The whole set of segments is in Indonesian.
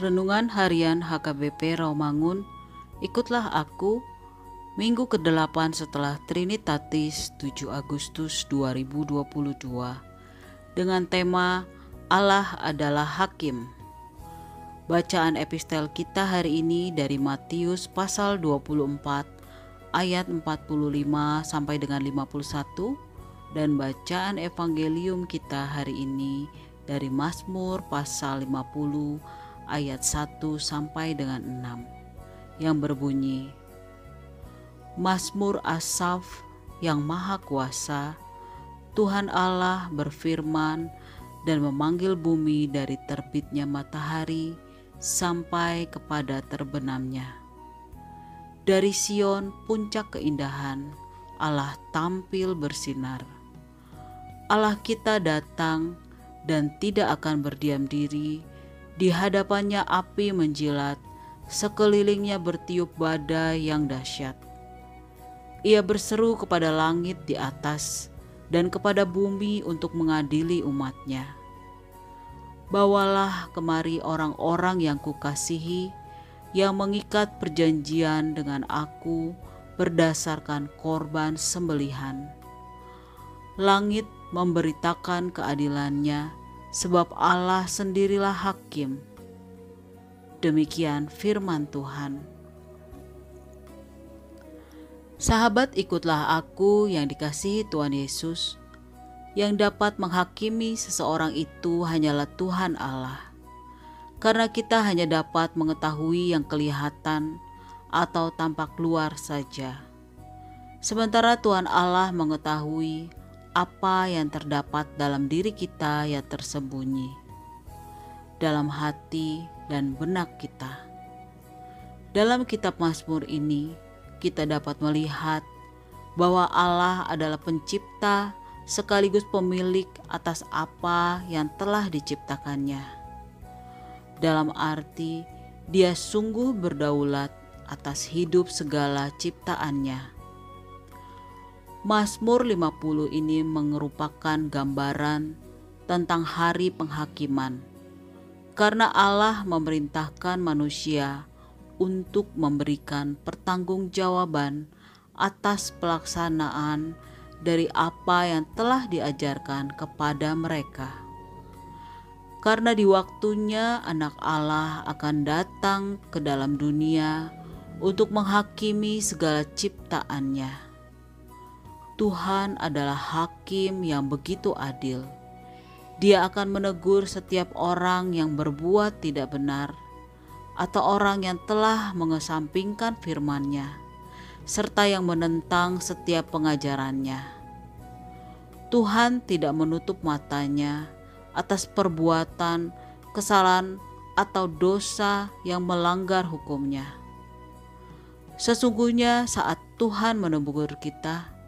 Renungan Harian HKBP Rawamangun, ikutlah aku, minggu ke-8 setelah Trinitatis 7 Agustus 2022, dengan tema Allah adalah Hakim. Bacaan epistel kita hari ini dari Matius pasal 24 ayat 45 sampai dengan 51 dan bacaan evangelium kita hari ini dari Mazmur pasal 50 ayat 1 sampai dengan 6 yang berbunyi Mazmur Asaf yang maha kuasa Tuhan Allah berfirman dan memanggil bumi dari terbitnya matahari sampai kepada terbenamnya. Dari Sion puncak keindahan Allah tampil bersinar. Allah kita datang dan tidak akan berdiam diri. Di hadapannya api menjilat, sekelilingnya bertiup badai yang dahsyat. Ia berseru kepada langit di atas dan kepada bumi untuk mengadili umatnya. Bawalah kemari orang-orang yang kukasihi, yang mengikat perjanjian dengan aku berdasarkan korban sembelihan. Langit memberitakan keadilannya, sebab Allah sendirilah hakim. Demikian firman Tuhan. Sahabat, ikutlah aku yang dikasihi Tuhan Yesus. Yang dapat menghakimi seseorang itu hanyalah Tuhan Allah, karena kita hanya dapat mengetahui yang kelihatan atau tampak luar saja. Sementara Tuhan Allah mengetahui apa yang terdapat dalam diri kita yang tersembunyi, dalam hati dan benak kita. Dalam kitab Mazmur ini, kita dapat melihat bahwa Allah adalah pencipta sekaligus pemilik atas apa yang telah diciptakannya. Dalam arti, Dia sungguh berdaulat atas hidup segala ciptaannya. Mazmur 50 ini merupakan gambaran tentang hari penghakiman. Karena Allah memerintahkan manusia untuk memberikan pertanggungjawaban atas pelaksanaan dari apa yang telah diajarkan kepada mereka. Karena di waktunya Anak Allah akan datang ke dalam dunia untuk menghakimi segala ciptaannya. Tuhan adalah hakim yang begitu adil. Dia akan menegur setiap orang yang berbuat tidak benar atau orang yang telah mengesampingkan firman-Nya serta yang menentang setiap pengajarannya. Tuhan tidak menutup matanya atas perbuatan, kesalahan, atau dosa yang melanggar hukumnya. Sesungguhnya saat Tuhan menegur kita,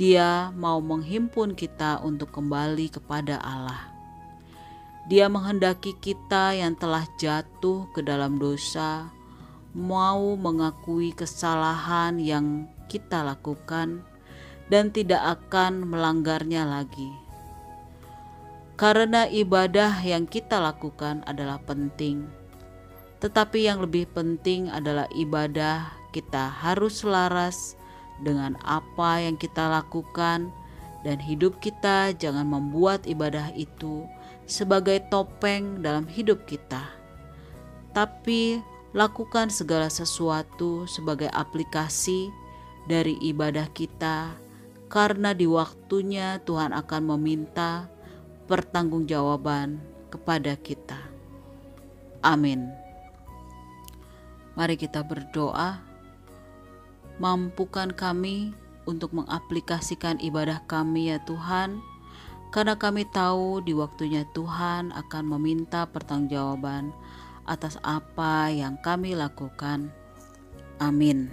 dia mau menghimpun kita untuk kembali kepada Allah. Dia menghendaki kita yang telah jatuh ke dalam dosa, mau mengakui kesalahan yang kita lakukan dan tidak akan melanggarnya lagi. Karena ibadah yang kita lakukan adalah penting, tetapi yang lebih penting adalah ibadah kita harus selaras dengan apa yang kita lakukan, dan hidup kita jangan membuat ibadah itu sebagai topeng dalam hidup kita, tapi lakukan segala sesuatu sebagai aplikasi dari ibadah kita, karena di waktunya Tuhan akan meminta pertanggungjawaban kepada kita. Amin. Mari kita berdoa. Mampukan kami untuk mengaplikasikan ibadah kami, ya Tuhan, karena kami tahu di waktunya Tuhan akan meminta pertanggungjawaban atas apa yang kami lakukan. Amin.